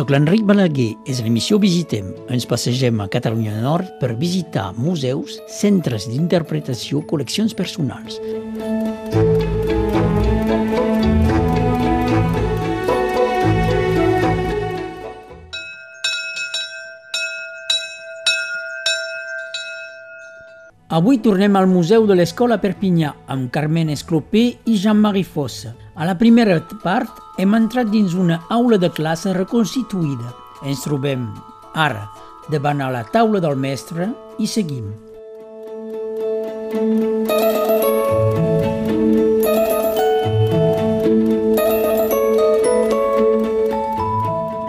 Soc l'Enric Balaguer, és l'emissió Visitem. Ens passegem a Catalunya Nord per visitar museus, centres d'interpretació, col·leccions personals. Avui tornem al Museu de l'Escola Perpinyà amb Carmen Esclopé i Jean-Marie Fossa. A la primera part hem entrat dins una aula de classe reconstituïda. Ens trobem ara davant a la taula del mestre i seguim.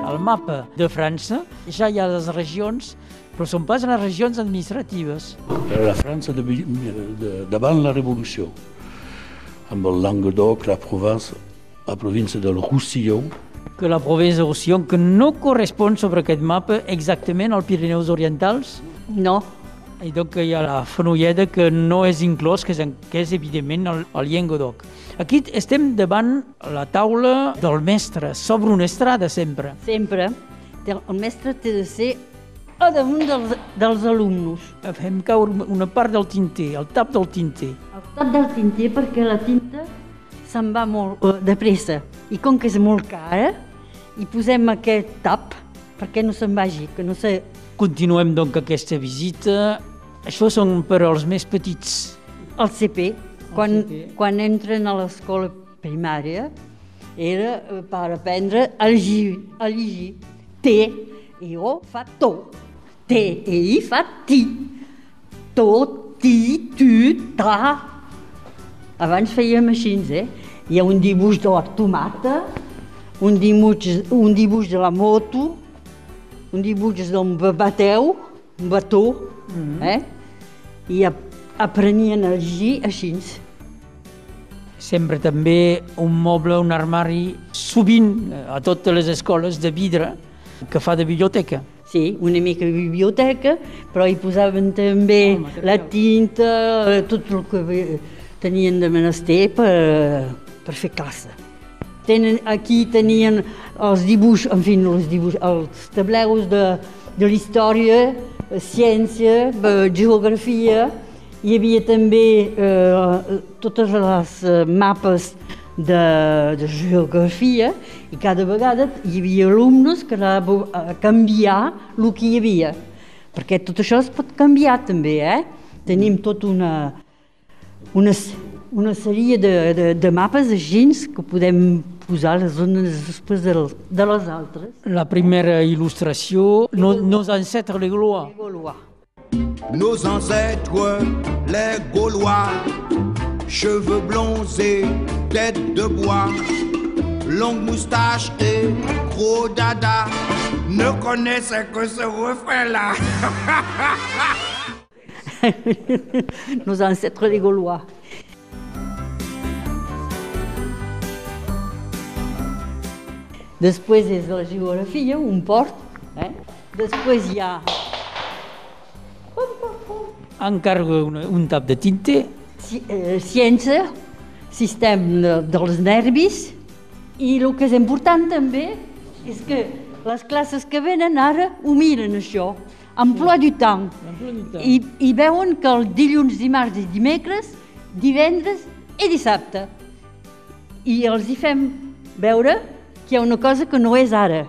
Al mapa de França ja hi ha les regions però són pas les regions administratives. La França de, de, davant la Revolució, amb el Languedoc, la Provence, la província del Roussillon. Que la província del Roussillon, que no correspon sobre aquest mapa exactament als Pirineus Orientals? No. I donc hi ha la Fenolleda que no és inclòs, que és, que és evidentment el, el Llenguadoc. Aquí estem davant la taula del mestre, sobre una estrada sempre. Sempre. El mestre té de ser a damunt dels, dels alumnes. Fem caure una part del tinter, el tap del tinter. El tap del tinter perquè la tinta se'n va molt uh, de pressa i com que és molt cara, hi posem aquest tap perquè no se'n vagi, que no se... Continuem doncs aquesta visita. Això són per als més petits. El CP, quan, el CP. quan entren a l'escola primària, era per aprendre a llegir, a llegir. T i O fa to. T i I fa ti. To, ti, tu, ta. Abans fèiem així, eh? Hi ha un dibuix de la tomata, un dibuix, un dibuix de la moto, un dibuix d'un bateu, un bató, mm -hmm. eh? I aprenien a llegir així. Sempre també un moble, un armari, sovint a totes les escoles de vidre, que fa de biblioteca. Sí, una mica de biblioteca, però hi posaven també oh, la tinta, tot el que tenien de menester per, per fer classe. Tenen, aquí tenien els dibuixos, en fi, els, dibuix, els tableus de, de la història, ciència, geografia, hi havia també eh, totes les mapes de, de geografia i cada vegada hi havia alumnes que anaven a canviar el que hi havia. Perquè tot això es pot canviar també, eh? Tenim tota una, una, una sèrie de, de, de mapes així que podem posar les zones després de, de les altres. La primera il·lustració, no, nos ancêtres les Gaulois. Les Gaulois. Nos ancêtres, les Gaulois, cheveux blonds et tête de bois, longue moustache et gros dada, ne connaissaient que ce refrain-là. Nos ancêtres les Gaulois. Després és la geografia, un port. Eh? Després hi ha... Encargo un, un tap de tinter. Eh, ciència, sistema dels nervis i el que és important també és que les classes que venen ara ho miren això, emploi du temps, i, i veuen que el dilluns, dimarts i dimecres, divendres i dissabte. I els hi fem veure que hi ha una cosa que no és ara,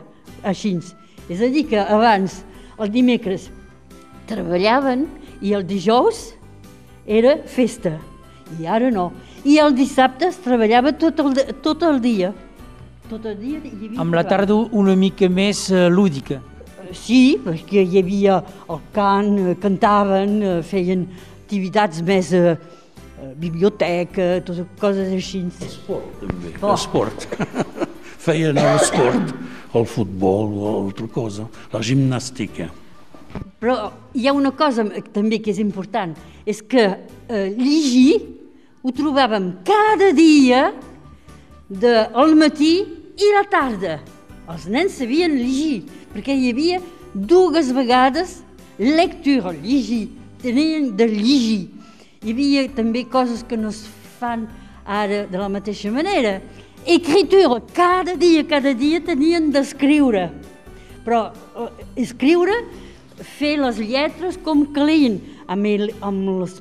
així. És a dir, que abans, el dimecres, treballaven i el dijous era festa, i ara no. I el dissabte es treballava tot el, tot el dia. Tot el dia hi havia Amb la tarda una mica més uh, lúdica. Sí, perquè hi havia el cant, eh, cantaven, eh, feien activitats més a biblioteca, totes coses així. Esport, també. Oh. Esport. feien l'esport, el futbol o altra cosa, la gimnàstica. Però hi ha una cosa també que és important, és que eh, llegir ho trobàvem cada dia de, matí i la tarda. Els nens sabien llegir, perquè hi havia dues vegades lectura, llegir, tenien de llegir. Hi havia també coses que no es fan ara de la mateixa manera. Escritura, cada dia, cada dia tenien d'escriure. però eh, escriure, fer les lletres com calien, amb, el, amb els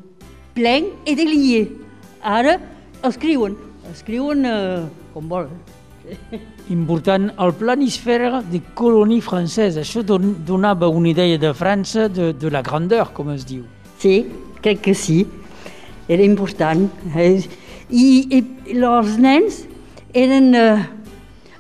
plenc i de lier. Ara escriuen, escriuen eh, com volen. Important, el planisfera de colònia francesa. Això don, donava una idea de França, de, de la grandeur, com es diu. Sí, crec que sí. Era important. Eh? I, i els nens eren... Eh,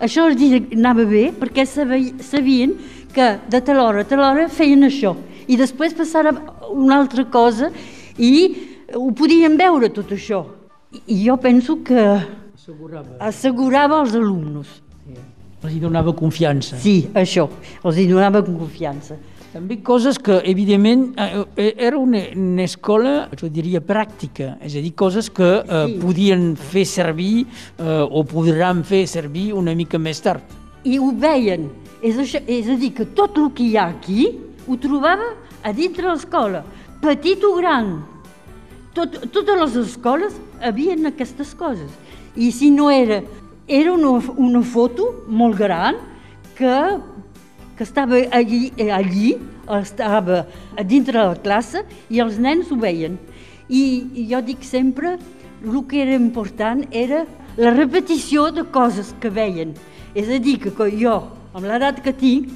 això els anava bé perquè sabien que de tal hora a tal hora feien això i després passava una altra cosa i ho podien veure tot això. I jo penso que assegurava, assegurava els alumnes. Sí. Els donava confiança. Sí, això, els donava confiança. També coses que, evidentment, eh, eh, era una, una escola, jo diria, pràctica, és a dir, coses que eh, sí. podien fer servir eh, o podran fer servir una mica més tard. I ho veien, és, això, és a dir, que tot el que hi ha aquí ho trobava a dintre l'escola, petit o gran. Tot, totes les escoles havien aquestes coses. I si no era, era una, una foto molt gran que que estava allí, eh, allí estava a dintre de la classe i els nens ho veien. I, i jo dic sempre, el que era important era la repetició de coses que veien. És a dir, que jo, amb l'edat que tinc,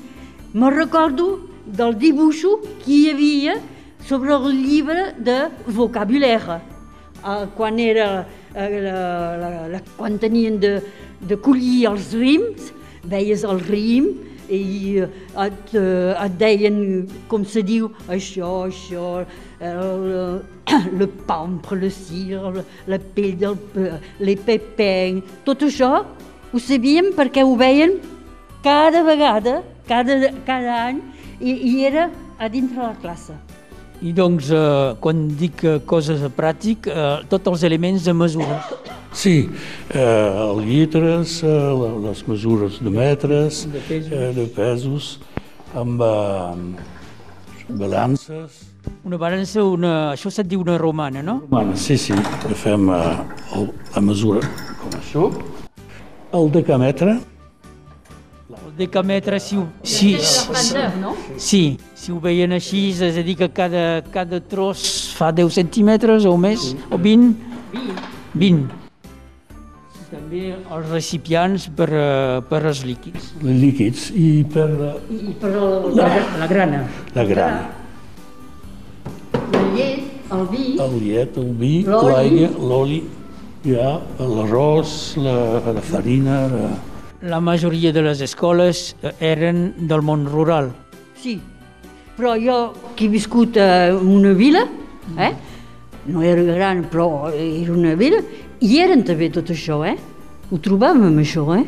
me recordo del dibuixo que hi havia sobre el llibre de vocabulaire. Eh, quan, era, eh, la, la, la, quan tenien de, de collir els rims, veies el rim, i et, et deien, com se diu, això, això, el, le pampre, le cire, la pell del, les pepins, tot això ho sabíem perquè ho veien cada vegada, cada, cada any, i, i era a dintre la classe. I doncs, eh, quan dic coses a pràctic, eh, tots els elements de mesura. Sí, eh, litres, eh, les mesures de metres, de pesos, eh, de pesos amb eh, balances. Una balança, una, això se't diu una romana, no? Romana, sí, sí, que fem eh, a mesura com això. El decàmetre. El decàmetre, si ho, si, si, sí, si ho veien així, és a dir que cada, cada tros fa 10 centímetres o més, sí. o 20? 20. 20. També els recipients per, eh, per als líquids. Els líquids i per... I, i per la, la, la grana. La grana. La llet, el vi... El llet, el vi, l'aigua, l'oli, ja, l'arròs, la, la farina... La... la majoria de les escoles eh, eren del món rural. Sí, però jo que he viscut a una vila, eh? no era gran, però era una vila, i eren també tot això, eh? Ho trobàvem, això, eh?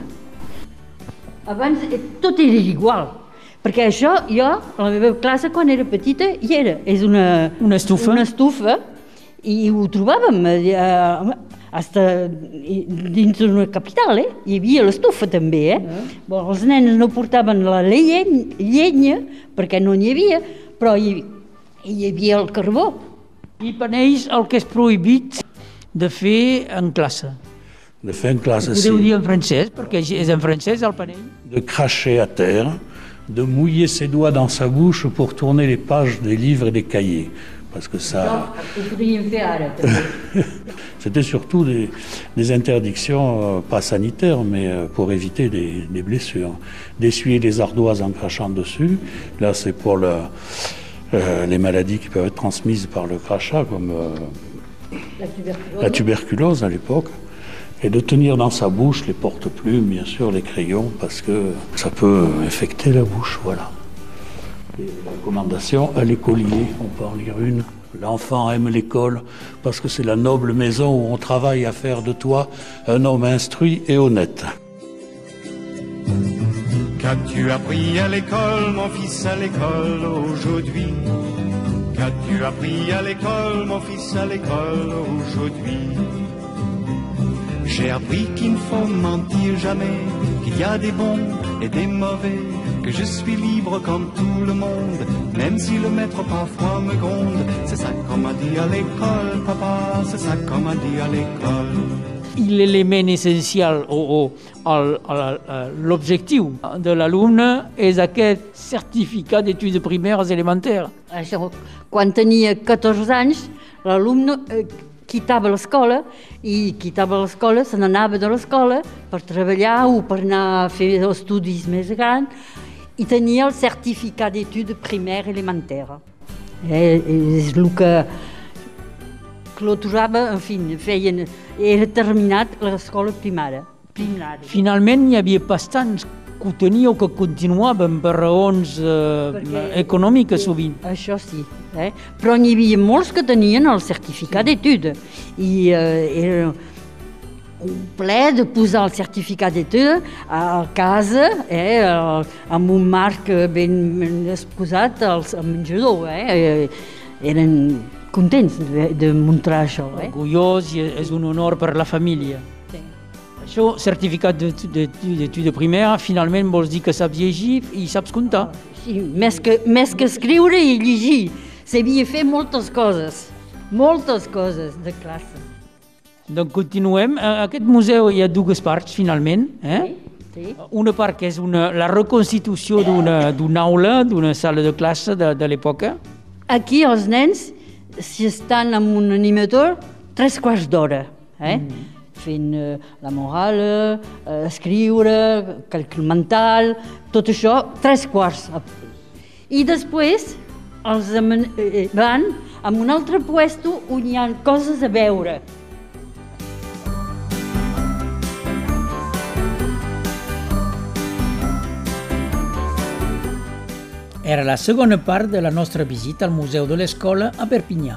Abans eh, tot era igual, perquè això jo, a la meva classe, quan era petita, hi era. És una... Una estufa? Una estufa, i ho trobàvem eh, hasta dins d'una capital, eh? Hi havia l'estufa també, eh? Uh -huh. bon, els nens no portaven la llenya, perquè no n'hi havia, però hi, hi havia el carbó. I peneix el que és prohibit de fer en classe. De fer en classe, sí. Podeu dir en francès, perquè és en francès el panell. De cracher à terre, de mouiller ses doigts dans sa bouche pour tourner les pages des livres et des cahiers. Parce que ça... C'était surtout des, des interdictions, euh, pas sanitaires, mais euh, pour éviter des, des blessures. D'essuyer les ardoises en crachant dessus. Là, c'est pour le, euh, les maladies qui peuvent être transmises par le crachat, comme euh, la tuberculose, la tuberculose à l'époque, et de tenir dans sa bouche les porte-plumes, bien sûr, les crayons, parce que ça peut infecter la bouche, voilà. Et la recommandation à l'écolier, on peut en lire une. L'enfant aime l'école parce que c'est la noble maison où on travaille à faire de toi un homme instruit et honnête. Qu'as-tu appris à l'école, mon fils, à l'école aujourd'hui? Qu'as-tu appris à l'école, mon fils, à l'école aujourd'hui? J'ai appris qu'il ne faut mentir jamais, qu'il y a des bons et des mauvais, que je suis libre comme tout le monde, même si le maître parfois me gronde. C'est ça qu'on m'a dit à l'école, papa, c'est ça qu'on m'a dit à l'école. l'élément essentiel o, o l'objectiu de l'alumne és aquest certificat d'études primaires élémentaires. Això, quan tenia 14 anys, l'alumne eh, quitava l'escola i quitava l'escola, se n'anava de l'escola per treballar o per anar a fer estudis més grans i tenia el certificat d'études primaires élémentaires. Eh, és el que cloturava, en fi, feien, era terminat l'escola primària. primària. Finalment hi havia bastants que ho tenia o que continuaven per raons eh, econòmiques sovint. Això sí, eh? però n'hi havia molts que tenien el certificat d'études i eh, era ple de posar el certificat d'études a casa eh, amb un marc ben, ben exposat al, al menjador. Eh? Eren contents de, de mostrar això. Eh? Orgullós i és un honor per la família. Sí. Això, certificat d'études primaires, finalment vols dir que saps llegir i saps comptar. Sí, més que, més que escriure i llegir. Sabia fer moltes coses, moltes coses de classe. Doncs continuem. Aquest museu hi ha dues parts, finalment. Eh? Sí, sí. Una part que és una, la reconstitució d'una aula, d'una sala de classe de, de l'època. Aquí els nens, si estan amb un animador, tres quarts d'hora, eh? Mm. fent eh, la moral, eh, escriure, càlcul mental, tot això, tres quarts. I després els eh, van a un altre puesto on hi ha coses a veure. Era la segona part de la nostra visita al Museu de l'Escola a Perpinyà.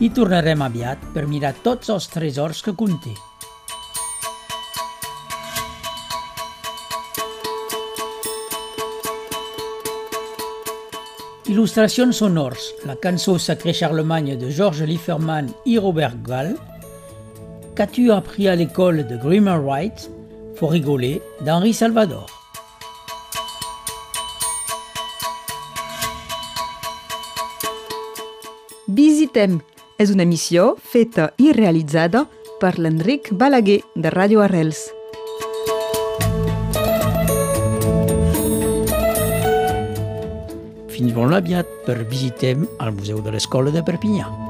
Hi tornarem aviat per mirar tots els tresors que conté. Il·lustracions sonors, la cançó Sacré Charlemagne de Georges Lieferman i Robert Gall, Qu'as-tu appris à l'école de Grimmer Wright, Faut rigoler d'Henri Salvador. Visitem és una emissió feta i realitzada per l'Enric Balaguer de Ràdio Arrels. Fins molt aviat per visitem al Museu de l'Escola de Perpinyà.